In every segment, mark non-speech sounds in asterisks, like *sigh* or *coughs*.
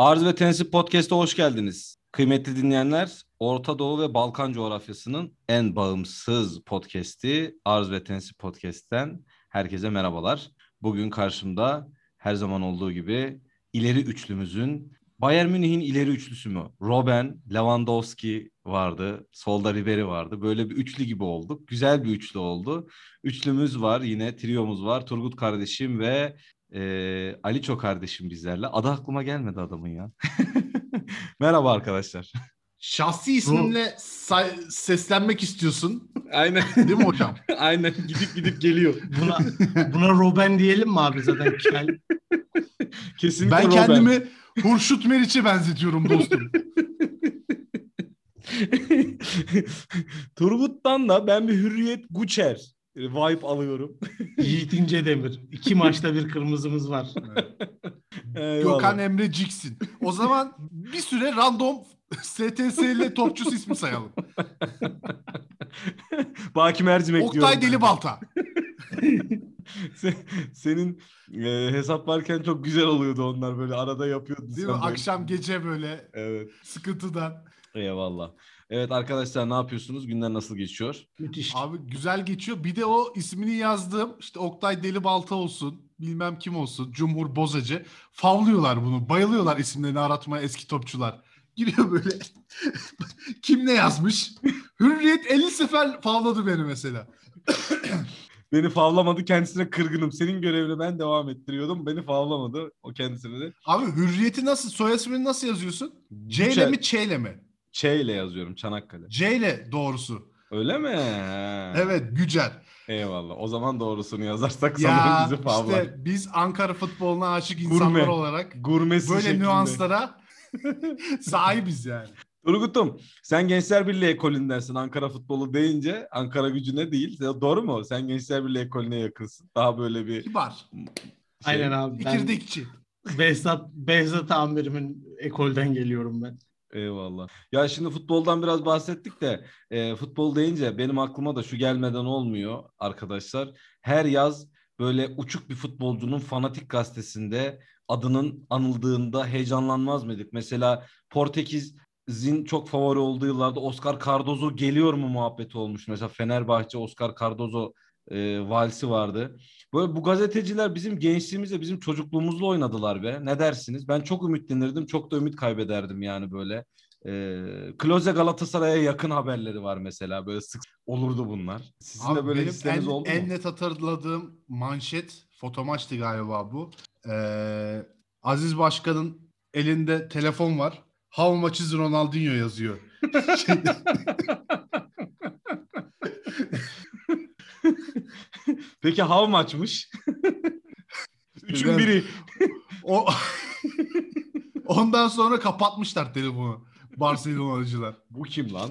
Arz ve Tensip Podcast'a hoş geldiniz. Kıymetli dinleyenler, Orta Doğu ve Balkan coğrafyasının en bağımsız podcast'i Arz ve Tensip Podcast'ten herkese merhabalar. Bugün karşımda her zaman olduğu gibi ileri üçlümüzün Bayern Münih'in ileri üçlüsü mü? Robben, Lewandowski vardı. Solda Ribery vardı. Böyle bir üçlü gibi olduk. Güzel bir üçlü oldu. Üçlümüz var yine. Triyomuz var. Turgut kardeşim ve e, Aliço kardeşim bizlerle. Adı aklıma gelmedi adamın ya. *laughs* Merhaba arkadaşlar. Şahsi isminle seslenmek istiyorsun. Aynen. Değil mi hocam? *laughs* Aynen gidip gidip geliyor. Buna, buna Robben diyelim mi abi zaten? Kel. Kesinlikle ben Robben. kendimi Hurşut Meriç'e benzetiyorum dostum. *laughs* Turgut'tan da ben bir Hürriyet Guçer vibe alıyorum. *laughs* Yiğit İncedemir. İki maçta bir kırmızımız var. *laughs* Eyvallah. Gökhan Emre Ciksin. O zaman bir süre random *laughs* STS'li topçusu ismi sayalım. Baki Mercimek diyorum. Oktay Delibalta. Sen- Senin e, hesap varken çok güzel oluyordu onlar böyle arada yapıyordun. Değil mi? böyle. Akşam gece böyle Evet. sıkıntıdan. Eyvallah. Evet arkadaşlar ne yapıyorsunuz? Günler nasıl geçiyor? Müthiş. Abi güzel geçiyor. Bir de o ismini yazdığım işte Oktay Delibalta olsun. Bilmem kim olsun. Cumhur Bozacı. Favlıyorlar bunu. Bayılıyorlar isimlerini aratmaya eski topçular. Giriyor böyle. *laughs* kim ne yazmış? Hürriyet 50 sefer favladı beni mesela. *coughs* Beni favlamadı kendisine kırgınım. Senin görevini ben devam ettiriyordum. Beni favlamadı o kendisini de. Abi Hürriyet'i nasıl soy ismini nasıl yazıyorsun? C ile mi Ç ile mi? Ç ile yazıyorum Çanakkale. C ile doğrusu. Öyle mi? *laughs* Evet Gücer. Eyvallah. O zaman doğrusunu yazarsak sanırım Ya bizi favlar. işte biz Ankara futboluna aşık insanlar Gurme. olarak Gurmesi böyle şeklinde. nüanslara *laughs* sahibiz yani. Turgut'um sen Gençler Birliği ekolündensin Ankara futbolu deyince Ankara gücüne değil. Doğru mu? Sen Gençler Birliği ekolüne yakınsın. Daha böyle bir Kibar. şey. Aynen abi. Ben İkirdekçi. Behzat, Behzat amirimin ekolden geliyorum ben. Eyvallah. Ya şimdi futboldan biraz bahsettik de e, futbol deyince benim aklıma da şu gelmeden olmuyor arkadaşlar. Her yaz böyle uçuk bir futbolcunun fanatik gazetesinde adının anıldığında heyecanlanmaz mıydık? Mesela Portekiz'in çok favori olduğu yıllarda Oscar Cardozo geliyor mu muhabbeti olmuş. Mesela Fenerbahçe Oscar Cardozo e, valsi vardı. Böyle bu gazeteciler bizim gençliğimizle, bizim çocukluğumuzla oynadılar be. Ne dersiniz? Ben çok ümitlenirdim, çok da ümit kaybederdim yani böyle. E, Kloze Galatasaray'a yakın haberleri var mesela. Böyle sık olurdu bunlar. Sizin de Abi böyle benim en, oldu en mu? net hatırladığım manşet fotomaçtı galiba bu. Ee, Aziz Başkan'ın elinde telefon var. How much is Ronaldinho yazıyor. *laughs* *laughs* Şey- *laughs* Peki how much'mış? *laughs* Üçün Ben- biri. o *laughs* Ondan sonra kapatmışlar telefonu. Barcelona'cılar. Bu kim lan?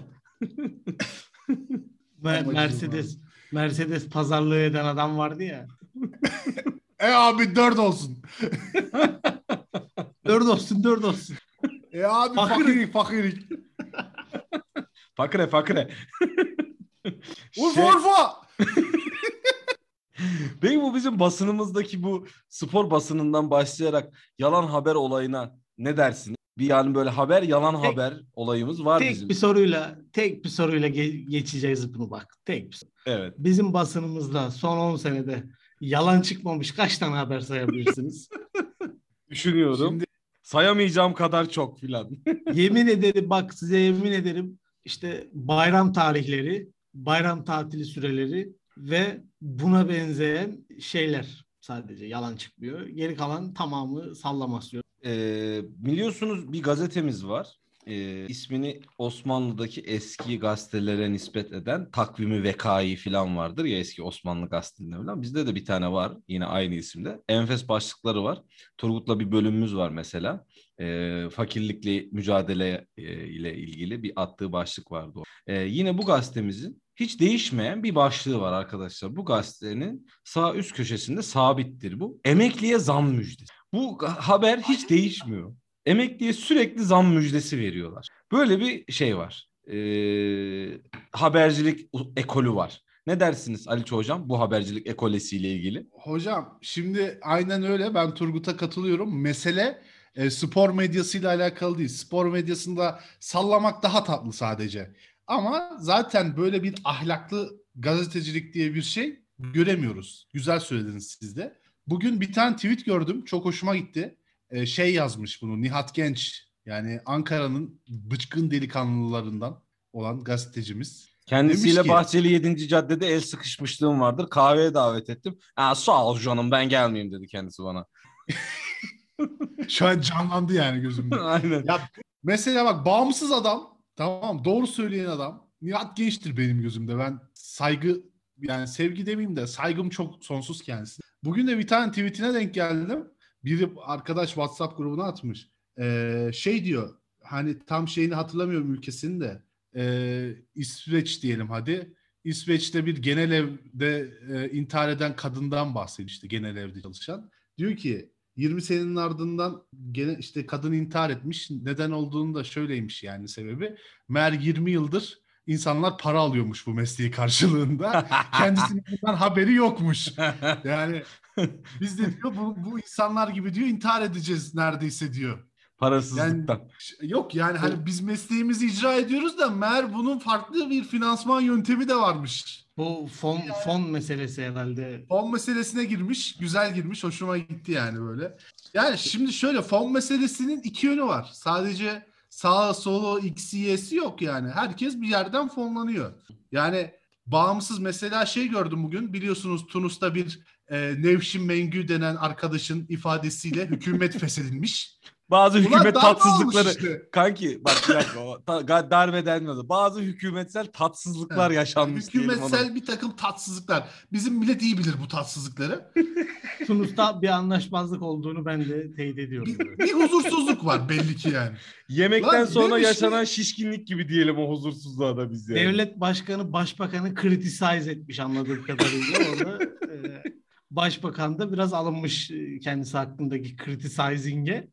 Mercedes Mercedes pazarlığı eden adam vardı ya. E abi dört olsun. Dört olsun dört olsun. E abi Fakir. fakirik fakirik. Fakre fakre. Urfa Şey- Urfa. *laughs* Peki bu bizim basınımızdaki bu spor basınından başlayarak yalan haber olayına ne dersin? Bir yani böyle haber yalan Tek- haber olayımız var Tek bizim. bir soruyla tek bir soruyla ge- geçeceğiz bunu bak. Tek bir soru. Evet. Bizim basınımızda son 10 senede yalan çıkmamış kaç tane haber sayabilirsiniz? *laughs* Düşünüyorum. Şimdi Sayamayacağım kadar çok filan. *laughs* yemin ederim bak size yemin ederim işte bayram tarihleri, bayram tatili süreleri ve buna benzeyen şeyler sadece yalan çıkmıyor. Geri kalan tamamı sallamasyon. Ee, biliyorsunuz bir gazetemiz var. Ee, ismini Osmanlı'daki eski gazetelere nispet eden takvimi vekai falan vardır ya eski Osmanlı gazetelerinde falan. Bizde de bir tane var yine aynı isimde. Enfes başlıkları var. Turgut'la bir bölümümüz var mesela. Ee, fakirlikle mücadele e, ile ilgili bir attığı başlık vardı. O. Ee, yine bu gazetemizin hiç değişmeyen bir başlığı var arkadaşlar. Bu gazetenin sağ üst köşesinde sabittir bu. Emekliye zam müjdesi. Bu haber hiç değişmiyor. Emekliye sürekli zam müjdesi veriyorlar. Böyle bir şey var. Ee, habercilik ekolü var. Ne dersiniz Ali Hocam bu habercilik ekolesiyle ilgili? hocam şimdi aynen öyle ben Turgut'a katılıyorum. Mesele e, spor medyasıyla alakalı değil. Spor medyasında sallamak daha tatlı sadece. Ama zaten böyle bir ahlaklı gazetecilik diye bir şey göremiyoruz. Güzel söylediniz siz de. Bugün bir tane tweet gördüm. Çok hoşuma gitti. E, şey yazmış bunu Nihat Genç. Yani Ankara'nın bıçkın delikanlılarından olan gazetecimiz. Kendisiyle Demiş ki- Bahçeli 7. caddede el sıkışmışlığım vardır. Kahveye davet ettim. Ha, sağ ol canım ben gelmeyeyim dedi kendisi bana. *laughs* Şu an canlandı yani gözümde. *laughs* Aynen. Ya mesela bak bağımsız adam tamam doğru söyleyen adam Nihat Genç'tir benim gözümde. Ben saygı yani sevgi demeyeyim de saygım çok sonsuz kendisine. Bugün de bir tane tweetine denk geldim. Biri arkadaş WhatsApp grubuna atmış. Ee, şey diyor hani tam şeyini hatırlamıyorum ülkesini de Ee, İsveç diyelim hadi. İsveç'te bir genel evde e, intihar eden kadından bahsediyor işte genel evde çalışan. Diyor ki 20 senenin ardından gene işte kadın intihar etmiş. Neden olduğunu da şöyleymiş yani sebebi. Meğer 20 yıldır insanlar para alıyormuş bu mesleği karşılığında. *laughs* Kendisinin bundan haberi yokmuş. *laughs* Yani biz de diyor bu, bu insanlar gibi diyor intihar edeceğiz neredeyse diyor. Parasızlıktan. Ş- Yok yani hani biz mesleğimizi icra ediyoruz da meğer bunun farklı bir finansman yöntemi de varmış. Bu fon fon meselesi herhalde. Fon meselesine girmiş, güzel girmiş, hoşuma gitti yani böyle. Yani şimdi şöyle fon meselesinin iki yönü var. Sadece sağa solu x y'si yok yani. Herkes bir yerden fonlanıyor. Yani bağımsız mesela şey gördüm bugün biliyorsunuz Tunus'ta bir e, Nevşin Mengü denen arkadaşın ifadesiyle *laughs* hükümet feshedilmiş. Bazı Ulan hükümet darbe olmuş tatsızlıkları. işte. Kanki bak bir dakika o ta- ga- darbe denmedi. Bazı hükümetsel tatsızlıklar yaşanmış diyelim ona. Hükümetsel bir takım tatsızlıklar. Bizim millet iyi bilir bu tatsızlıkları. *laughs* Tunus'ta bir anlaşmazlık olduğunu ben de teyit ediyorum. Bir, bir huzursuzluk var belli ki yani. Yemekten Lan sonra neymiş yaşanan ya? şişkinlik gibi diyelim o huzursuzluğa da biz yani. Devlet başkanı başbakanı criticize etmiş anladığım kadarıyla. Orada e, başbakan da biraz alınmış e, kendisi hakkındaki criticizing'e.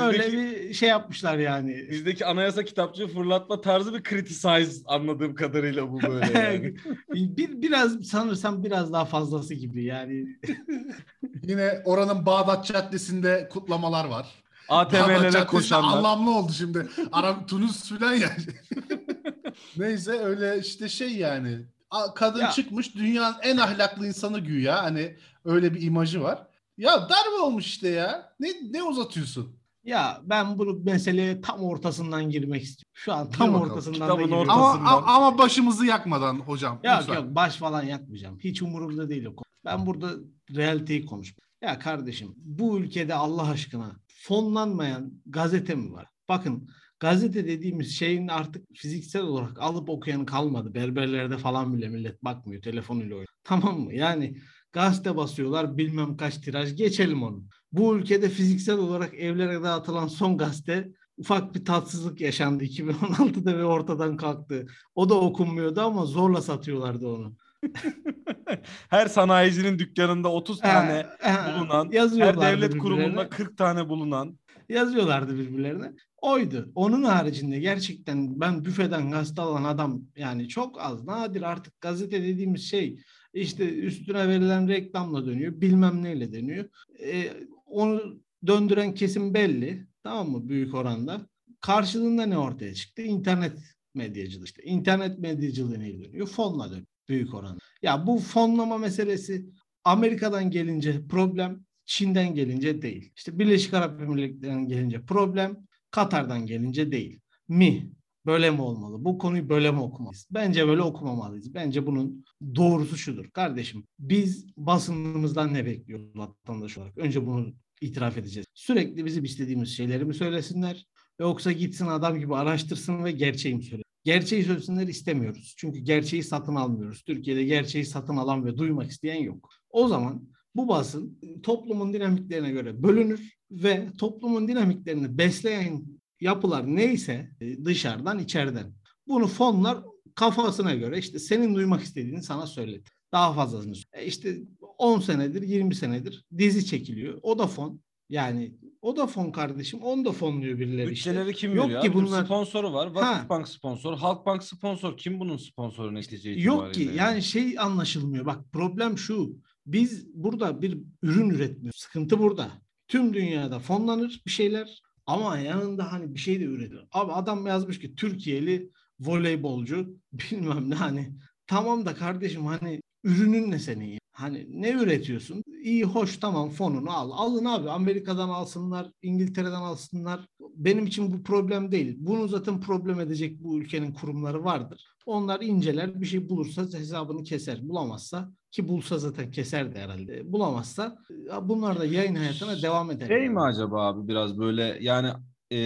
Öyle Bizdeki- bir şey yapmışlar yani. Bizdeki anayasa kitapçığı fırlatma tarzı bir criticize anladığım kadarıyla bu böyle yani. *laughs* bir, biraz sanırsam biraz daha fazlası gibi yani. *laughs* Yine oranın Bağdat Caddesi'nde kutlamalar var. ATM'lere koşanlar. anlamlı oldu şimdi. Arap Tunus filan ya. *laughs* Neyse öyle işte şey yani. Kadın Ya. çıkmış dünyanın en ahlaklı insanı güya. Hani öyle bir imajı var. Ya darbe olmuş işte ya. Ne ne uzatıyorsun? Ya ben bunu meseleye tam ortasından girmek istiyorum. Şu an tam Gir ortasından da giriyorum. Ama ama başımızı yakmadan hocam. Yok lütfen. yok baş falan yakmayacağım. Hiç umurumda değil o konu. Ben burada realiteyi konuşuyorum. Ya kardeşim bu ülkede Allah aşkına fonlanmayan gazete mi var? Bakın gazete dediğimiz şeyin artık fiziksel olarak alıp okuyanı kalmadı. Berberlerde falan bile millet bakmıyor telefonuyla oynuyor. Tamam mı? Yani gazete basıyorlar bilmem kaç tiraj geçelim onu. Bu ülkede fiziksel olarak evlere dağıtılan son gazete ufak bir tatsızlık yaşandı 2016'da ve ortadan kalktı. O da okunmuyordu ama zorla satıyorlardı onu. *laughs* Her sanayicinin dükkanında 30 tane bulunan, her devlet kurumunda 40 tane bulunan. Yazıyorlardı birbirlerine. Oydu. Onun haricinde gerçekten ben büfeden gazete alan adam yani çok az nadir artık gazete dediğimiz şey işte üstüne verilen reklamla dönüyor bilmem neyle dönüyor. Ee, onu döndüren kesim belli tamam mı büyük oranda. Karşılığında ne ortaya çıktı? İnternet medyacılığı işte. İnternet medyacılığı neyle dönüyor? Fonla dönüyor büyük oranda. Ya bu fonlama meselesi Amerika'dan gelince problem, Çin'den gelince değil. İşte Birleşik Arap Emirlikleri'nden gelince problem, Katar'dan gelince değil. Mi? Böyle mi olmalı? Bu konuyu böyle mi okumalıyız? Bence böyle okumamalıyız. Bence bunun doğrusu şudur. Kardeşim biz basınımızdan ne bekliyoruz vatandaş olarak? Önce bunu itiraf edeceğiz. Sürekli bizim istediğimiz şeyleri mi söylesinler? Yoksa gitsin adam gibi araştırsın ve gerçeği mi söylesin? Gerçeği söylesinler istemiyoruz. Çünkü gerçeği satın almıyoruz. Türkiye'de gerçeği satın alan ve duymak isteyen yok. O zaman bu basın toplumun dinamiklerine göre bölünür ve toplumun dinamiklerini besleyen yapılar neyse e, dışarıdan içeriden. Bunu fonlar kafasına göre işte senin duymak istediğini sana söyledi. Daha fazlasını. E işte 10 senedir 20 senedir dizi çekiliyor. O da fon. Yani o da fon kardeşim. Onu da fonluyor birileri işte. Bütçeleri kim Yok veriyor? ki bunlar- Sponsoru var. Vakıfbank sponsor, Halkbank sponsor. Kim bunun sponsoru netice Yok ki itibariyle yani şey anlaşılmıyor. Bak problem şu. Biz burada bir ürün üretmiyoruz. Sıkıntı burada. Tüm dünyada fonlanır bir şeyler ama yanında hani bir şey de üretilir. Abi adam yazmış ki Türkiye'li voleybolcu *laughs* bilmem ne hani tamam da kardeşim hani ürünün ne senin ya? Hani ne üretiyorsun? İyi hoş tamam fonunu al. Alın abi Amerika'dan alsınlar, İngiltere'den alsınlar. Benim için bu problem değil. Bunu zaten problem edecek bu ülkenin kurumları vardır. Onlar inceler bir şey bulursa hesabını keser. Bulamazsa ki bulsa zaten keserdi herhalde. Bulamazsa bunlar da yayın hayatına devam eder. Şey mi acaba abi biraz böyle yani e,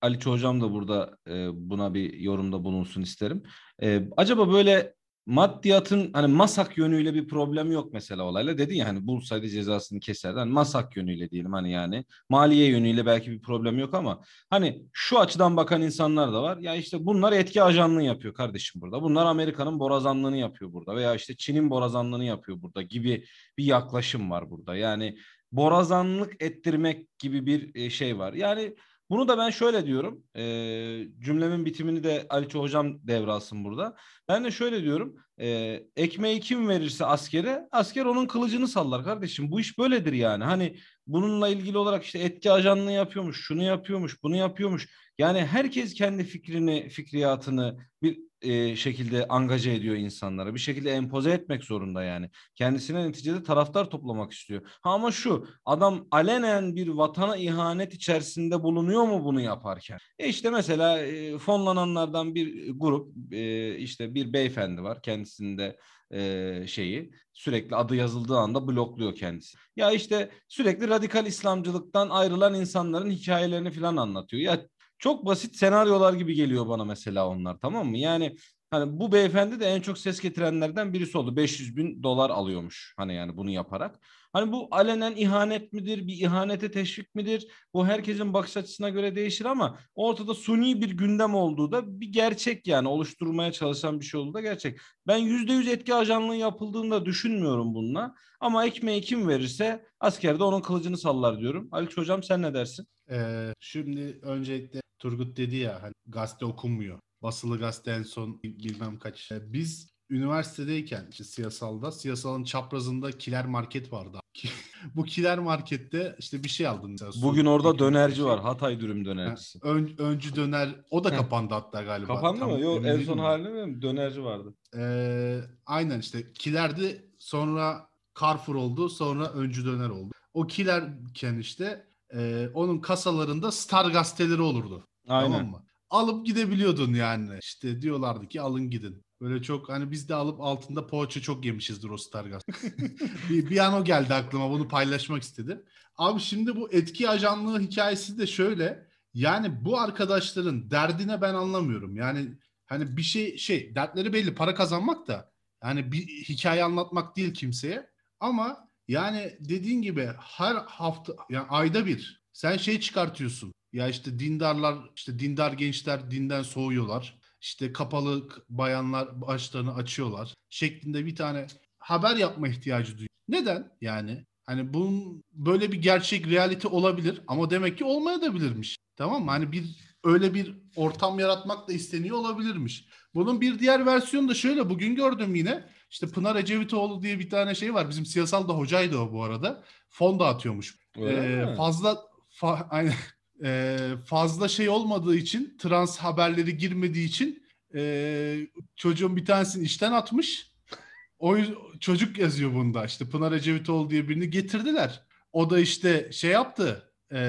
Ali Hocam da burada e, buna bir yorumda bulunsun isterim. E, acaba böyle maddiyatın hani masak yönüyle bir problem yok mesela olayla. Dedin ya hani bulsaydı cezasını keserdi. Hani masak yönüyle diyelim hani yani. Maliye yönüyle belki bir problem yok ama hani şu açıdan bakan insanlar da var. Ya işte bunlar etki ajanlığı yapıyor kardeşim burada. Bunlar Amerika'nın borazanlığını yapıyor burada veya işte Çin'in borazanlığını yapıyor burada gibi bir yaklaşım var burada. Yani borazanlık ettirmek gibi bir şey var. Yani bunu da ben şöyle diyorum. E, cümlemin bitimini de Aliço hocam devralsın burada. Ben de şöyle diyorum. E, ekmeği kim verirse askere, asker onun kılıcını sallar kardeşim. Bu iş böyledir yani. Hani bununla ilgili olarak işte etki ajanlığı yapıyormuş, şunu yapıyormuş, bunu yapıyormuş. Yani herkes kendi fikrini, fikriyatını bir e, şekilde angaje ediyor insanlara. Bir şekilde empoze etmek zorunda yani. Kendisine neticede taraftar toplamak istiyor. Ha ama şu adam alenen bir vatana ihanet içerisinde bulunuyor mu bunu yaparken? E işte mesela e, fonlananlardan bir grup e, işte bir beyefendi var. Kendisinde e, şeyi sürekli adı yazıldığı anda blokluyor kendisi. Ya işte sürekli radikal İslamcılıktan ayrılan insanların hikayelerini falan anlatıyor. Ya çok basit senaryolar gibi geliyor bana mesela onlar tamam mı? Yani hani bu beyefendi de en çok ses getirenlerden birisi oldu. 500 bin dolar alıyormuş hani yani bunu yaparak. Hani bu alenen ihanet midir, bir ihanete teşvik midir? Bu herkesin bakış açısına göre değişir ama ortada suni bir gündem olduğu da bir gerçek yani oluşturmaya çalışan bir şey olduğu da gerçek. Ben yüzde yüz etki ajanlığı yapıldığını da düşünmüyorum bununla. Ama ekmeği kim verirse askerde onun kılıcını sallar diyorum. Ali Hocam sen ne dersin? Ee, şimdi öncelikle Turgut dedi ya hani gazete okunmuyor. Basılı gazete en son bilmem kaç. Ee, biz üniversitedeyken işte siyasalda siyasalın çaprazında kiler market vardı. *laughs* Bu kiler markette işte bir şey aldın. Mesela, Bugün orada dönerci şey. var. Hatay dürüm dönercisi. ön, öncü döner o da kapandı hatta galiba. Kapandı Tam, mı? Yok en son halinde mi? Dönerci vardı. Ee, aynen işte kilerdi sonra Carrefour oldu sonra öncü döner oldu. O kilerken işte e, onun kasalarında Star gazeteleri olurdu. Aynen. Tamam mı? Alıp gidebiliyordun yani. İşte diyorlardı ki alın gidin. Böyle çok hani biz de alıp altında poğaça çok yemişizdir o Star gazete. *laughs* bir, bir an o geldi aklıma bunu paylaşmak istedim. Abi şimdi bu etki ajanlığı hikayesi de şöyle. Yani bu arkadaşların derdine ben anlamıyorum. Yani hani bir şey şey dertleri belli para kazanmak da yani bir hikaye anlatmak değil kimseye. Ama yani dediğin gibi her hafta yani ayda bir sen şey çıkartıyorsun. Ya işte dindarlar, işte dindar gençler dinden soğuyorlar. İşte kapalı bayanlar başlarını açıyorlar şeklinde bir tane haber yapma ihtiyacı duyuyor. Neden? Yani hani bunun böyle bir gerçek realite olabilir ama demek ki olmayabilirmiş. Tamam mı? Hani bir öyle bir ortam yaratmak da isteniyor olabilirmiş. Bunun bir diğer versiyonu da şöyle bugün gördüm yine. İşte Pınar Ecevitoğlu diye bir tane şey var. Bizim siyasal da hocaydı o bu arada. Fon dağıtıyormuş. Ee, fazla fa, *laughs* aynen, e, fazla şey olmadığı için trans haberleri girmediği için e, çocuğun bir tanesini işten atmış. O çocuk yazıyor bunda. İşte Pınar Ecevitoğlu diye birini getirdiler. O da işte şey yaptı. E,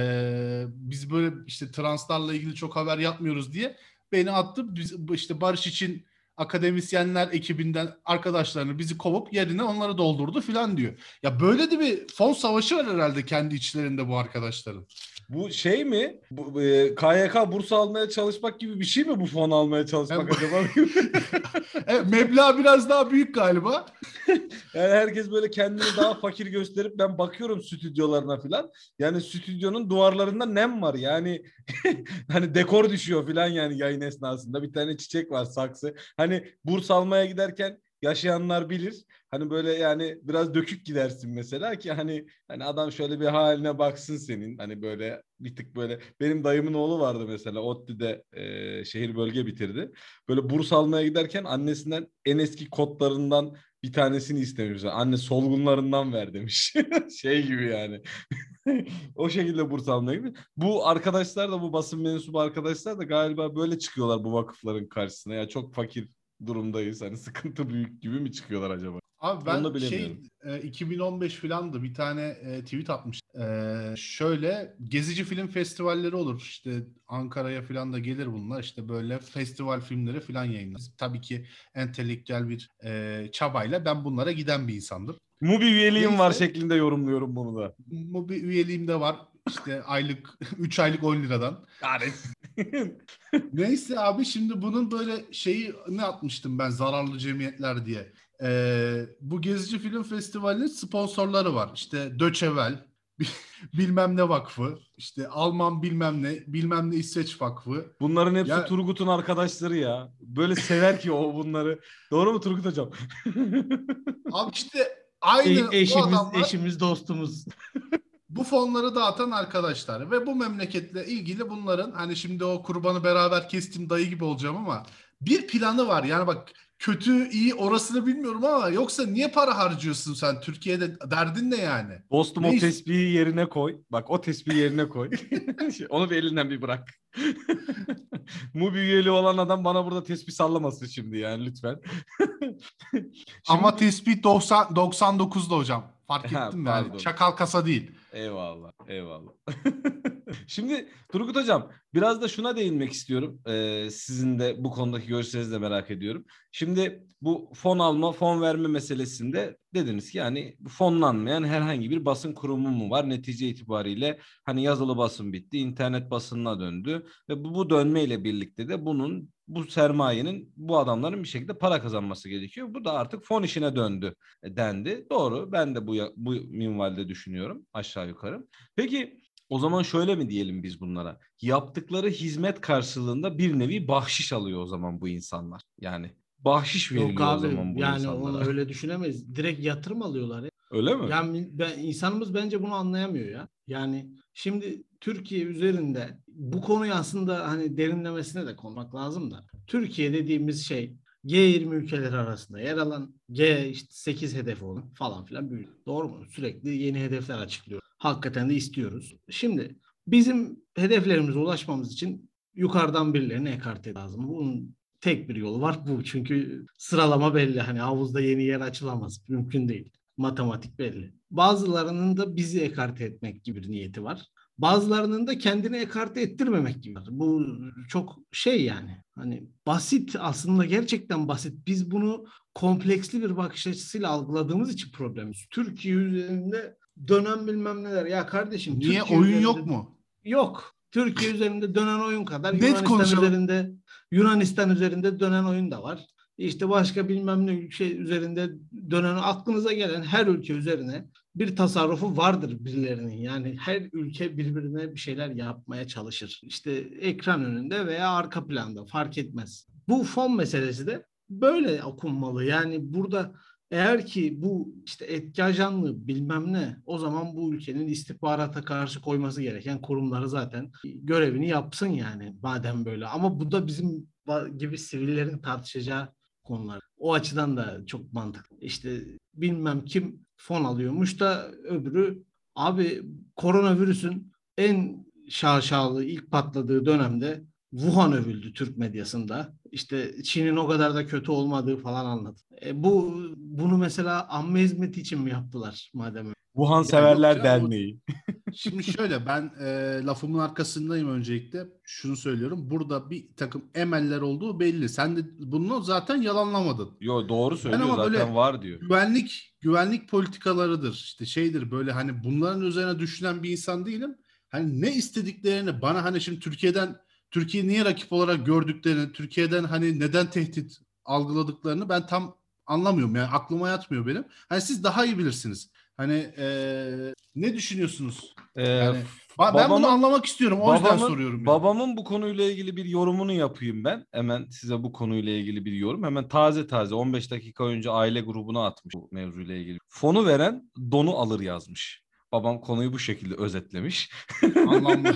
biz böyle işte translarla ilgili çok haber yapmıyoruz diye beni attı. Biz işte Barış için akademisyenler ekibinden arkadaşlarını bizi kovup yerine onları doldurdu filan diyor. Ya böyle de bir fon savaşı var herhalde kendi içlerinde bu arkadaşların. Bu şey mi? Bu, e, KYK burs almaya çalışmak gibi bir şey mi bu fon almaya çalışmak acaba? *laughs* *laughs* evet, meblağ biraz daha büyük galiba. *laughs* yani herkes böyle kendini daha fakir gösterip ben bakıyorum stüdyolarına falan. Yani stüdyonun duvarlarında nem var. Yani hani dekor düşüyor falan yani yayın esnasında. Bir tane çiçek var saksı. Hani burs almaya giderken yaşayanlar bilir. Hani böyle yani biraz dökük gidersin mesela ki hani hani adam şöyle bir haline baksın senin. Hani böyle bir tık böyle benim dayımın oğlu vardı mesela ODTÜ'de e, şehir bölge bitirdi. Böyle burs almaya giderken annesinden en eski kodlarından bir tanesini istemiş. Anne solgunlarından ver demiş. *laughs* şey gibi yani. *laughs* o şekilde burs almaya gidiyor. Bu arkadaşlar da bu basın mensubu arkadaşlar da galiba böyle çıkıyorlar bu vakıfların karşısına. Ya çok fakir durumdayız. Hani sıkıntı büyük gibi mi çıkıyorlar acaba? Abi ben şey e, 2015 filandı bir tane e, tweet atmış. E, şöyle gezici film festivalleri olur. İşte Ankara'ya filan da gelir bunlar. İşte böyle festival filmleri filan yayınlar. Tabii ki entelektüel bir e, çabayla ben bunlara giden bir insandım. Mubi üyeliğim var Neyse. şeklinde yorumluyorum bunu da. Bu bir üyeliğim de var. İşte aylık *laughs* 3 aylık 10 liradan. *laughs* Neyse abi şimdi bunun böyle şeyi ne atmıştım ben zararlı cemiyetler diye. Ee, bu Gezici Film Festivali'nin sponsorları var. İşte Döçevel, *laughs* bilmem ne vakfı, işte Alman bilmem ne, bilmem ne İsveç vakfı. Bunların hepsi Ya- Turgut'un arkadaşları ya. Böyle sever ki o bunları. Doğru mu Turgut hocam? Abi işte aynı E- bu eşimiz, adamlar eşimiz, dostumuz. *laughs* bu fonları dağıtan arkadaşlar ve bu memleketle ilgili bunların hani şimdi o kurbanı beraber kestim dayı gibi olacağım ama bir planı var. Yani bak kötü iyi orasını bilmiyorum ama yoksa niye para harcıyorsun sen Türkiye'de derdin ne yani? Dostum o Neyse. tespihi yerine koy. Bak o tespihi yerine koy. *laughs* Onu bir elinden bir bırak. *laughs* Mubi üyeliği olan adam bana burada tespih sallamasın şimdi yani lütfen. *laughs* Şimdi- Ama tespit 90 99'da hocam. Fark ettim pardon. yani. Çakal kasa değil. Eyvallah, eyvallah. *laughs* Şimdi Turgut Hocam biraz da şuna değinmek istiyorum. Ee, sizin de bu konudaki görüşlerinizi de merak ediyorum. Şimdi bu fon alma, fon verme meselesinde dediniz ki yani fonlanmayan herhangi bir basın kurumu mu var? Netice itibariyle hani yazılı basın bitti, internet basınına döndü ve bu, bu dönmeyle birlikte de bunun bu sermayenin bu adamların bir şekilde para kazanması gerekiyor. Bu da artık fon işine döndü dendi. Doğru. Ben de bu bu minvalde düşünüyorum aşağı yukarı. Peki o zaman şöyle mi diyelim biz bunlara? Yaptıkları hizmet karşılığında bir nevi bahşiş alıyor o zaman bu insanlar. Yani bahşiş veriliyor Yok o abi zaman bu yani insanlara. onu öyle düşünemeyiz. Direkt yatırım alıyorlar ya. Öyle mi? Yani ben, insanımız bence bunu anlayamıyor ya. Yani şimdi Türkiye üzerinde bu konuyu aslında hani derinlemesine de konmak lazım da. Türkiye dediğimiz şey G20 ülkeleri arasında yer alan G işte 8 hedefi olan falan filan büyük. Doğru mu? Sürekli yeni hedefler açıklıyor. Hakikaten de istiyoruz. Şimdi bizim hedeflerimize ulaşmamız için yukarıdan birilerini ekarte lazım. Bunun tek bir yolu var bu. Çünkü sıralama belli. Hani havuzda yeni yer açılamaz. Mümkün değil. Matematik belli. Bazılarının da bizi ekarte etmek gibi bir niyeti var. Bazılarının da kendini ekarte ettirmemek gibi. Bu çok şey yani. Hani basit aslında gerçekten basit. Biz bunu kompleksli bir bakış açısıyla algıladığımız için problemimiz. Türkiye üzerinde dönen bilmem neler. Ya kardeşim Niye Türkiye oyun üzerinde- yok mu? Yok. Türkiye üzerinde dönen oyun kadar Net Yunanistan konuşalım. üzerinde Yunanistan üzerinde dönen oyun da var. İşte başka bilmem ne ülke üzerinde dönen aklınıza gelen her ülke üzerine bir tasarrufu vardır birilerinin. Yani her ülke birbirine bir şeyler yapmaya çalışır. İşte ekran önünde veya arka planda fark etmez. Bu fon meselesi de böyle okunmalı. Yani burada eğer ki bu işte etki ajanlığı bilmem ne o zaman bu ülkenin istihbarata karşı koyması gereken kurumları zaten görevini yapsın yani madem böyle. Ama bu da bizim gibi sivillerin tartışacağı konular. O açıdan da çok mantıklı. İşte bilmem kim fon alıyormuş da öbürü abi koronavirüsün en şaşalı ilk patladığı dönemde Wuhan övüldü Türk medyasında. İşte Çin'in o kadar da kötü olmadığı falan anladı. E bu bunu mesela amme hizmeti için mi yaptılar madem? Wuhan Severler ya, bu- Derneği. *laughs* Şimdi şöyle ben e, lafımın arkasındayım öncelikle. Şunu söylüyorum. Burada bir takım emeller olduğu belli. Sen de bunu zaten yalanlamadın. Yo doğru söylüyor ama zaten böyle- var diyor. Güvenlik güvenlik politikalarıdır. İşte şeydir böyle hani bunların üzerine düşünen bir insan değilim. Hani ne istediklerini bana hani şimdi Türkiye'den Türkiye niye rakip olarak gördüklerini, Türkiye'den hani neden tehdit algıladıklarını ben tam anlamıyorum. Yani aklıma yatmıyor benim. Hani siz daha iyi bilirsiniz. Hani eee, ne düşünüyorsunuz? Ee, Yani Ba- ben bunu babamın- anlamak istiyorum. O yüzden babamın, soruyorum. yani. babamın bu konuyla ilgili bir yorumunu yapayım ben. Hemen size bu konuyla ilgili bir yorum. Hemen taze taze 15 dakika önce aile grubuna atmış bu mevzuyla ilgili. Fonu veren donu alır yazmış. Babam konuyu bu şekilde özetlemiş. Anlamlı. *laughs*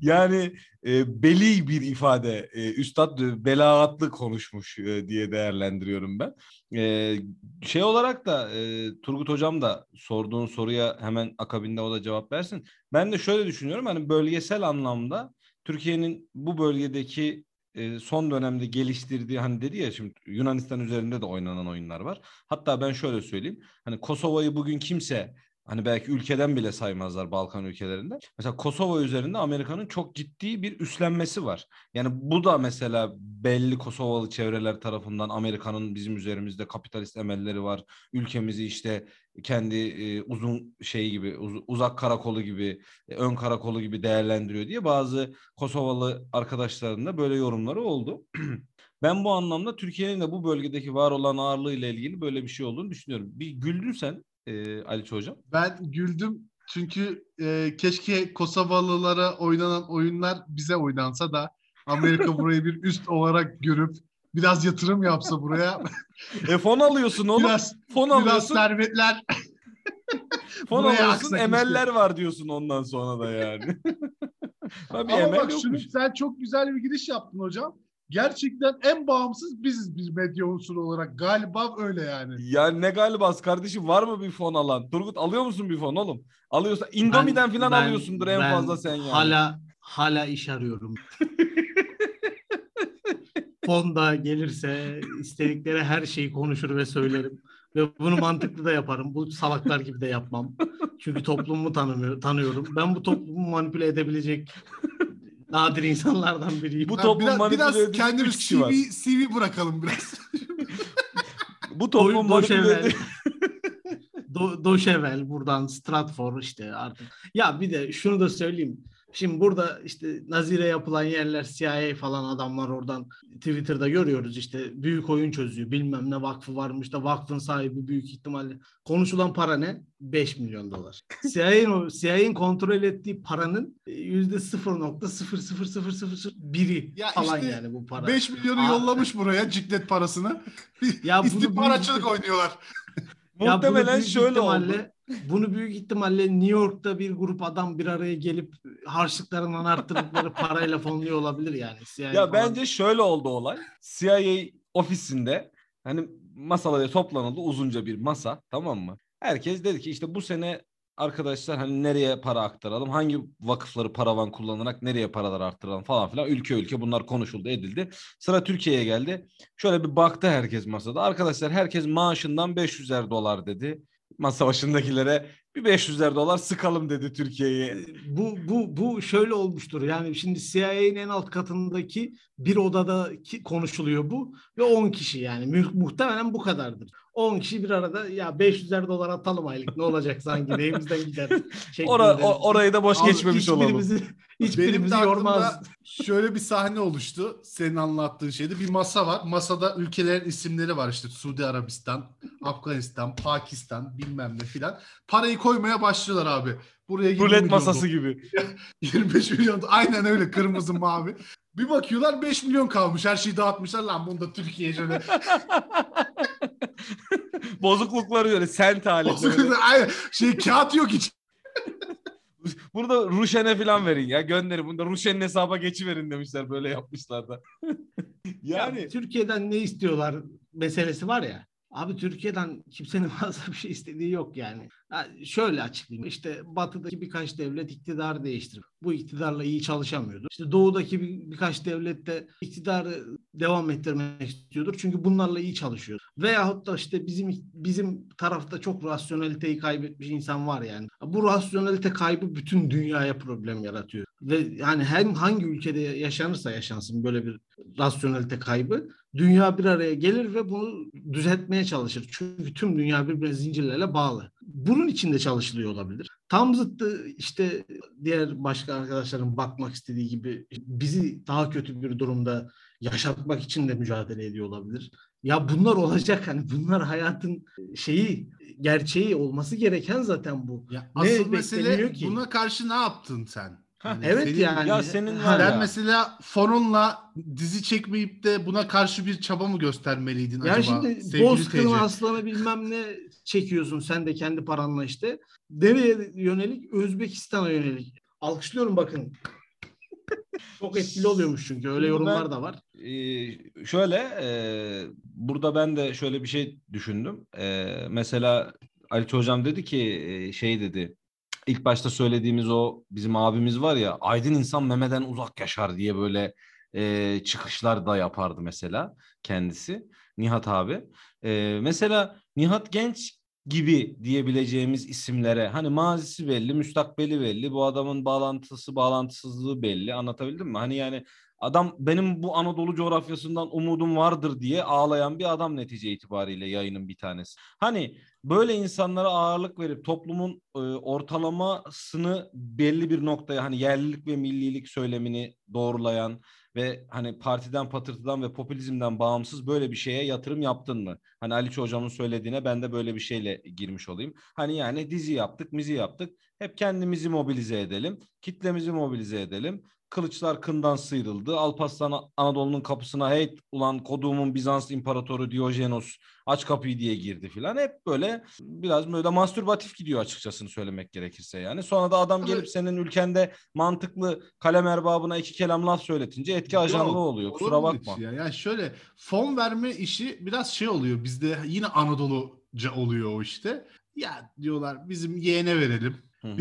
yani e, beli bir ifade. E, Üstad belagatlı konuşmuş e, diye değerlendiriyorum ben. E, şey olarak da e, Turgut Hocam da sorduğun soruya hemen akabinde o da cevap versin. Ben de şöyle düşünüyorum hani bölgesel anlamda Türkiye'nin bu bölgedeki e, son dönemde geliştirdiği hani dedi ya şimdi Yunanistan üzerinde de oynanan oyunlar var. Hatta ben şöyle söyleyeyim. Hani Kosova'yı bugün kimse Hani belki ülkeden bile saymazlar Balkan ülkelerinde. Mesela Kosova üzerinde Amerika'nın çok ciddi bir üstlenmesi var. Yani bu da mesela belli Kosovalı çevreler tarafından Amerika'nın bizim üzerimizde kapitalist emelleri var. Ülkemizi işte kendi e, uzun şey gibi uz, uzak karakolu gibi e, ön karakolu gibi değerlendiriyor diye bazı Kosovalı arkadaşların da böyle yorumları oldu. *clears throat* ben bu anlamda Türkiye'nin de bu bölgedeki var olan ağırlığı ile ilgili böyle bir şey olduğunu düşünüyorum. Bir güldün sen e, Ali Hocam? Ben güldüm çünkü e, keşke Kosovalılara oynanan oyunlar bize oynansa da Amerika *laughs* burayı bir üst olarak görüp biraz yatırım yapsa buraya. e fon alıyorsun oğlum. Biraz, fon biraz alıyorsun. servetler. *laughs* fon alıyorsun emeller var diyorsun ondan sonra da yani. *laughs* Ama bak şunu sen çok güzel bir giriş yaptın hocam gerçekten en bağımsız biziz bir medya unsuru olarak. Galiba öyle yani. Ya ne galibas kardeşim var mı bir fon alan? Turgut alıyor musun bir fon oğlum? Alıyorsa Indomie'den falan ben, alıyorsundur en fazla sen yani. Hala hala iş arıyorum. *laughs* Fonda gelirse istedikleri her şeyi konuşur ve söylerim. Ve bunu mantıklı da yaparım. Bu salaklar gibi de yapmam. Çünkü toplumu tanımıyor, tanıyorum. Ben bu toplumu manipüle edebilecek nadir insanlardan biriyim. Bu toplum biraz, biraz kendimiz CV, CV bırakalım biraz. *laughs* Bu toplum manipüle Do, Doşevel buradan Stratfor işte artık. Ya bir de şunu da söyleyeyim. Şimdi burada işte Nazire yapılan yerler CIA falan adamlar oradan Twitter'da görüyoruz işte büyük oyun çözüyor bilmem ne vakfı varmış da vakfın sahibi büyük ihtimalle. Konuşulan para ne? 5 milyon dolar. *laughs* CIA'nin CIA'nin kontrol ettiği paranın yüzde 0.00001'i ya falan işte yani bu para. 5 milyonu Aa, yollamış buraya ciklet parasını. ya *laughs* İstihbaratçılık oynuyorlar. *laughs* Muhtemelen şöyle oldu. Bunu büyük ihtimalle New York'ta bir grup adam bir araya gelip harçlıklarından arttırdıkları *laughs* parayla fonluyor olabilir yani. CIA ya falan. bence şöyle oldu olay. CIA ofisinde hani masalara toplanıldı uzunca bir masa tamam mı? Herkes dedi ki işte bu sene arkadaşlar hani nereye para aktaralım, hangi vakıfları paravan kullanarak nereye paralar arttıralım falan filan. Ülke ülke bunlar konuşuldu edildi. Sıra Türkiye'ye geldi. Şöyle bir baktı herkes masada. Arkadaşlar herkes maaşından 500'er dolar dedi masa başındakilere bir 500'er dolar sıkalım dedi Türkiye'ye. Ee, bu bu bu şöyle olmuştur. Yani şimdi CIA'nin en alt katındaki bir odada konuşuluyor bu ve 10 kişi yani Mu- muhtemelen bu kadardır. 10 kişi bir arada ya 500'er dolar atalım aylık ne olacak sanki neyimizden gider. *laughs* Ora, o, orayı da boş Abi, geçmemiş olalım. Hiçbirimizi yormaz. Şöyle bir sahne oluştu. Senin anlattığın şeyde bir masa var. Masada ülkelerin isimleri var işte Suudi Arabistan, Afganistan, Pakistan bilmem ne filan. Parayı koymaya başlıyorlar abi. Buraya Rulet masası gibi. *laughs* 25 milyon. Aynen öyle kırmızı mavi. Bir bakıyorlar 5 milyon kalmış. Her şeyi dağıtmışlar. Lan bunu da Türkiye'ye şöyle. *laughs* Bozuklukları öyle sent halinde. Bozuklukları aynen. Şey kağıt yok hiç. *laughs* Bunu da Ruşen'e falan verin ya. Gönderin. Bunu da Ruşen'in hesaba geçiverin demişler. Böyle yapmışlar da. yani ya, Türkiye'den ne istiyorlar meselesi var ya. Abi Türkiye'den kimsenin *laughs* fazla bir şey istediği yok yani. yani. Şöyle açıklayayım. İşte batıdaki birkaç devlet iktidar değiştirip bu iktidarla iyi çalışamıyordu. İşte doğudaki bir, birkaç devlet de iktidarı devam ettirmek istiyordur. Çünkü bunlarla iyi çalışıyor. Veyahut da işte bizim bizim tarafta çok rasyoneliteyi kaybetmiş insan var yani. Bu rasyonelite kaybı bütün dünyaya problem yaratıyor. Ve yani hem hangi ülkede yaşanırsa yaşansın böyle bir rasyonelite kaybı dünya bir araya gelir ve bunu düzeltmeye çalışır. Çünkü tüm dünya birbirine zincirlerle bağlı. Bunun için de çalışılıyor olabilir. Tam zıttı işte diğer başka arkadaşların bakmak istediği gibi bizi daha kötü bir durumda yaşatmak için de mücadele ediyor olabilir. Ya bunlar olacak hani bunlar hayatın şeyi gerçeği olması gereken zaten bu. Ya ne asıl mesele ki? buna karşı ne yaptın sen? Yani evet senin, yani. Ya senin var ya. mesela fonunla dizi çekmeyip de buna karşı bir çaba mı göstermeliydin ya acaba? Ya şimdi Bozkır'ın aslanı bilmem ne çekiyorsun sen de kendi paranla işte. Nereye yönelik? Özbekistan'a yönelik. Alkışlıyorum bakın. Çok etkili oluyormuş çünkü öyle yorumlar da var. Ee, şöyle e, burada ben de şöyle bir şey düşündüm. E, mesela Ali Hocam dedi ki e, şey dedi ilk başta söylediğimiz o bizim abimiz var ya aydın insan memeden uzak yaşar diye böyle e, çıkışlar da yapardı mesela kendisi Nihat abi. E, mesela Nihat Genç gibi diyebileceğimiz isimlere hani mazisi belli, müstakbeli belli, bu adamın bağlantısı, bağlantısızlığı belli. Anlatabildim mi? Hani yani adam benim bu Anadolu coğrafyasından umudum vardır diye ağlayan bir adam netice itibariyle yayının bir tanesi. Hani böyle insanlara ağırlık verip toplumun e, ortalamasını belli bir noktaya hani yerlilik ve millilik söylemini doğrulayan ve hani partiden patırtıdan ve popülizmden bağımsız böyle bir şeye yatırım yaptın mı? Hani Ali hocamın söylediğine ben de böyle bir şeyle girmiş olayım. Hani yani dizi yaptık, mizi yaptık. Hep kendimizi mobilize edelim, kitlemizi mobilize edelim. Kılıçlar kından sıyrıldı. Alparslan Anadolu'nun kapısına hey ulan koduğumun Bizans İmparatoru Diyojenos aç kapıyı diye girdi filan. Hep böyle biraz böyle mastürbatif gidiyor açıkçasını söylemek gerekirse yani. Sonra da adam gelip senin ülkende mantıklı kalem erbabına iki kelam laf söyletince etki ajanlığı oluyor. Kusura bakma. Ya. Yani şöyle fon verme işi biraz şey oluyor. Bizde yine Anadoluca oluyor o işte. Ya diyorlar bizim yeğene verelim. *laughs*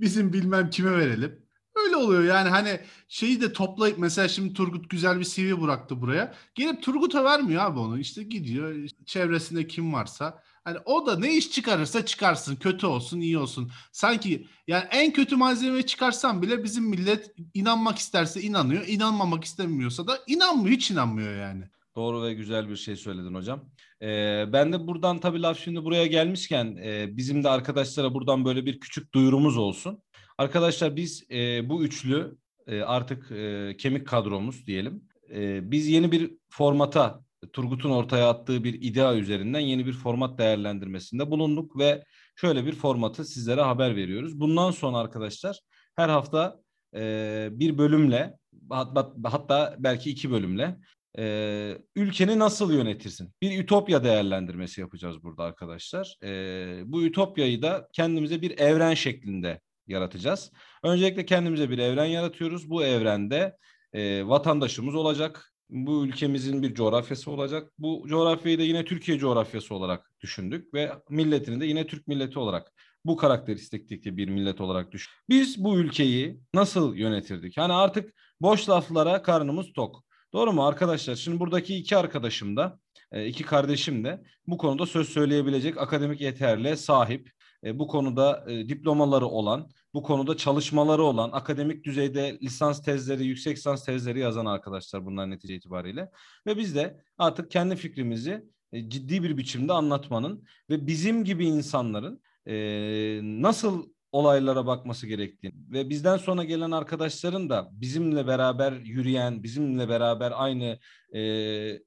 bizim bilmem kime verelim. Öyle oluyor yani hani şeyi de toplayıp mesela şimdi Turgut güzel bir CV bıraktı buraya. Gelip Turgut'a vermiyor abi onu. İşte gidiyor çevresinde kim varsa. Hani o da ne iş çıkarırsa çıkarsın. Kötü olsun, iyi olsun. Sanki yani en kötü malzemeyi çıkarsan bile bizim millet inanmak isterse inanıyor. inanmamak istemiyorsa da inanmıyor. Hiç inanmıyor yani. Doğru ve güzel bir şey söyledin hocam. Ee, ben de buradan tabii laf şimdi buraya gelmişken e, bizim de arkadaşlara buradan böyle bir küçük duyurumuz olsun. Arkadaşlar biz e, bu üçlü e, artık e, kemik kadromuz diyelim. E, biz yeni bir formata Turgut'un ortaya attığı bir idea üzerinden yeni bir format değerlendirmesinde bulunduk ve şöyle bir formatı sizlere haber veriyoruz. Bundan sonra arkadaşlar her hafta e, bir bölümle hatta, belki iki bölümle e, ülkeni nasıl yönetirsin? Bir ütopya değerlendirmesi yapacağız burada arkadaşlar. E, bu ütopyayı da kendimize bir evren şeklinde yaratacağız. Öncelikle kendimize bir evren yaratıyoruz. Bu evrende e, vatandaşımız olacak. Bu ülkemizin bir coğrafyası olacak. Bu coğrafyayı da yine Türkiye coğrafyası olarak düşündük ve milletini de yine Türk milleti olarak bu karakteristikteki bir millet olarak düşün. Biz bu ülkeyi nasıl yönetirdik? Hani artık boş laflara karnımız tok. Doğru mu arkadaşlar? Şimdi buradaki iki arkadaşım da, e, iki kardeşim de bu konuda söz söyleyebilecek akademik yeterliğe sahip e, bu konuda e, diplomaları olan, bu konuda çalışmaları olan, akademik düzeyde lisans tezleri, yüksek lisans tezleri yazan arkadaşlar bunlar netice itibariyle. Ve biz de artık kendi fikrimizi e, ciddi bir biçimde anlatmanın ve bizim gibi insanların nasıl olaylara bakması gerektiğini ve bizden sonra gelen arkadaşların da bizimle beraber yürüyen, bizimle beraber aynı e,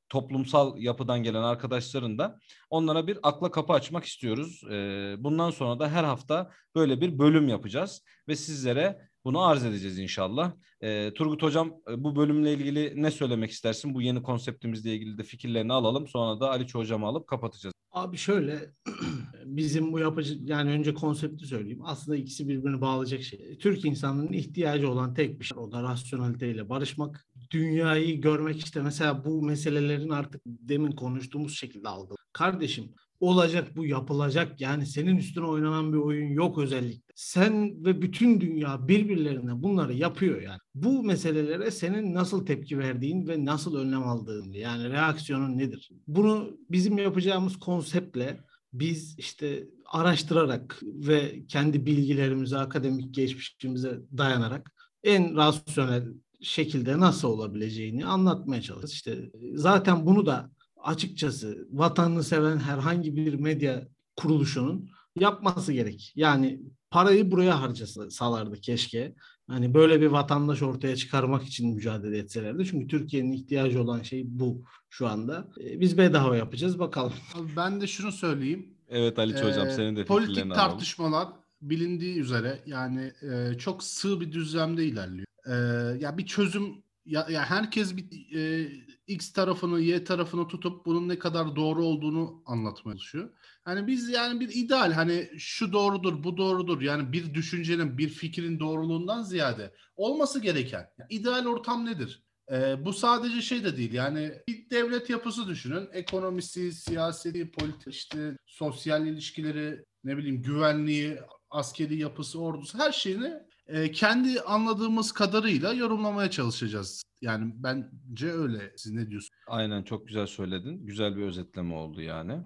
toplumsal yapıdan gelen arkadaşların da onlara bir akla kapı açmak istiyoruz. E, bundan sonra da her hafta böyle bir bölüm yapacağız ve sizlere bunu arz edeceğiz inşallah. E, Turgut Hocam e, bu bölümle ilgili ne söylemek istersin? Bu yeni konseptimizle ilgili de fikirlerini alalım. Sonra da Ali Hocam'ı alıp kapatacağız. Abi şöyle *clears throat* bizim bu yapıcı yani önce konsepti söyleyeyim. Aslında ikisi birbirini bağlayacak şey. Türk insanının ihtiyacı olan tek bir şey. O da rasyoneliteyle barışmak. Dünyayı görmek işte mesela bu meselelerin artık demin konuştuğumuz şekilde algı. Kardeşim olacak bu yapılacak yani senin üstüne oynanan bir oyun yok özellikle. Sen ve bütün dünya birbirlerine bunları yapıyor yani. Bu meselelere senin nasıl tepki verdiğin ve nasıl önlem aldığın yani reaksiyonun nedir? Bunu bizim yapacağımız konseptle biz işte araştırarak ve kendi bilgilerimize, akademik geçmişimize dayanarak en rasyonel şekilde nasıl olabileceğini anlatmaya çalışıyoruz. İşte zaten bunu da açıkçası vatanını seven herhangi bir medya kuruluşunun yapması gerek. Yani parayı buraya harcasalardı keşke. Hani böyle bir vatandaş ortaya çıkarmak için mücadele etselerdi. Çünkü Türkiye'nin ihtiyacı olan şey bu şu anda. Ee, biz bedava yapacağız bakalım. Ben de şunu söyleyeyim. Evet Ali ee, Hocam senin de Politik tartışmalar alalım. bilindiği üzere yani e, çok sığ bir düzlemde ilerliyor. E, ya bir çözüm ya, ya herkes bir e, X tarafını Y tarafını tutup bunun ne kadar doğru olduğunu anlatmaya çalışıyor. Hani biz yani bir ideal hani şu doğrudur bu doğrudur yani bir düşüncenin bir fikrin doğruluğundan ziyade olması gereken ideal ortam nedir? Ee, bu sadece şey de değil yani bir devlet yapısı düşünün ekonomisi, siyaseti, politik işte sosyal ilişkileri ne bileyim güvenliği, askeri yapısı, ordusu her şeyini e, kendi anladığımız kadarıyla yorumlamaya çalışacağız. Yani bence öyle. Siz ne diyorsunuz? Aynen çok güzel söyledin. Güzel bir özetleme oldu yani.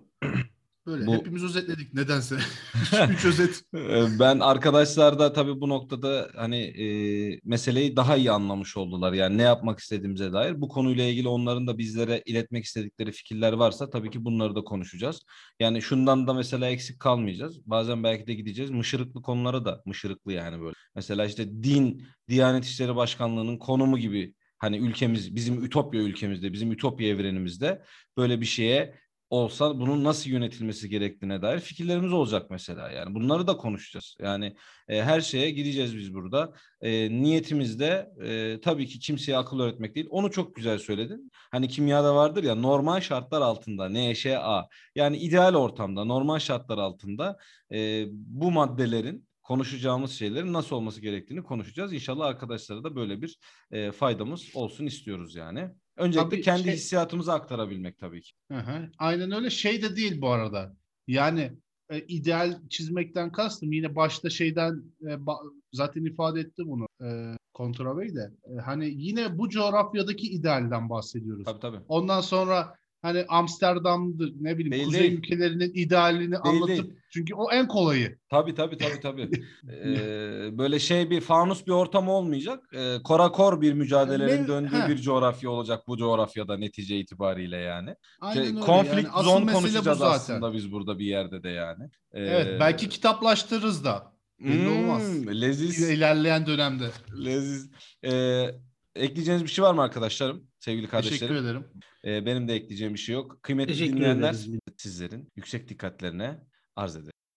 Böyle Bu- hepimiz özetledik nedense. *laughs* *laughs* Üç özet. Ee, Ben arkadaşlar da tabii bu noktada hani e, meseleyi daha iyi anlamış oldular. Yani ne yapmak istediğimize dair. Bu konuyla ilgili onların da bizlere iletmek istedikleri fikirler varsa tabii ki bunları da konuşacağız. Yani şundan da mesela eksik kalmayacağız. Bazen belki de gideceğiz. Mışırıklı konulara da mışırıklı yani böyle. Mesela işte din, Diyanet İşleri Başkanlığı'nın konumu gibi hani ülkemiz, bizim Ütopya ülkemizde, bizim Ütopya evrenimizde böyle bir şeye olsa bunun nasıl yönetilmesi gerektiğine dair fikirlerimiz olacak mesela. Yani bunları da konuşacağız. Yani e, her şeye gireceğiz biz burada. E, niyetimiz de e, tabii ki kimseye akıl öğretmek değil. Onu çok güzel söyledin. Hani kimyada vardır ya normal şartlar altında NŞA yani ideal ortamda normal şartlar altında e, bu maddelerin konuşacağımız şeylerin nasıl olması gerektiğini konuşacağız. İnşallah arkadaşlara da böyle bir e, faydamız olsun istiyoruz yani. Öncelikle Tabii kendi şey- hissiyatımızı aktarabilmek tabii ki. Hı hı. Aynen öyle şey de değil bu arada. Yani e, ideal çizmekten kastım yine başta şeyden e, ba- zaten ifade etti bunu e, Kontra Bey de. E, hani yine bu coğrafyadaki idealden bahsediyoruz. Tabii tabii. Ondan sonra hani Amsterdam'dır ne bileyim Değil, kuzey değil. ülkelerinin idealini anlatıp değil. çünkü o en kolayı. Tabii tabii tabii tabii. *laughs* Ee, böyle şey bir fanus bir ortam olmayacak. Ee, korakor bir mücadelelerin Ne- döndüğü ha. bir coğrafya olacak bu coğrafyada netice itibariyle yani. Aynen Şey, öyle. konflikt Yani zone konuşacağız zaten. aslında biz burada bir yerde de yani. Ee, Evet belki kitaplaştırırız da belli olmaz. hmm, Leziz. ilerleyen dönemde. Leziz. Ee, ekleyeceğiniz bir şey var mı arkadaşlarım? Sevgili Teşekkür kardeşlerim. ederim. Ee, benim de ekleyeceğim bir şey yok. Kıymetli Teşekkür dinleyenler ederiz. sizlerin yüksek dikkatlerine arz ederim.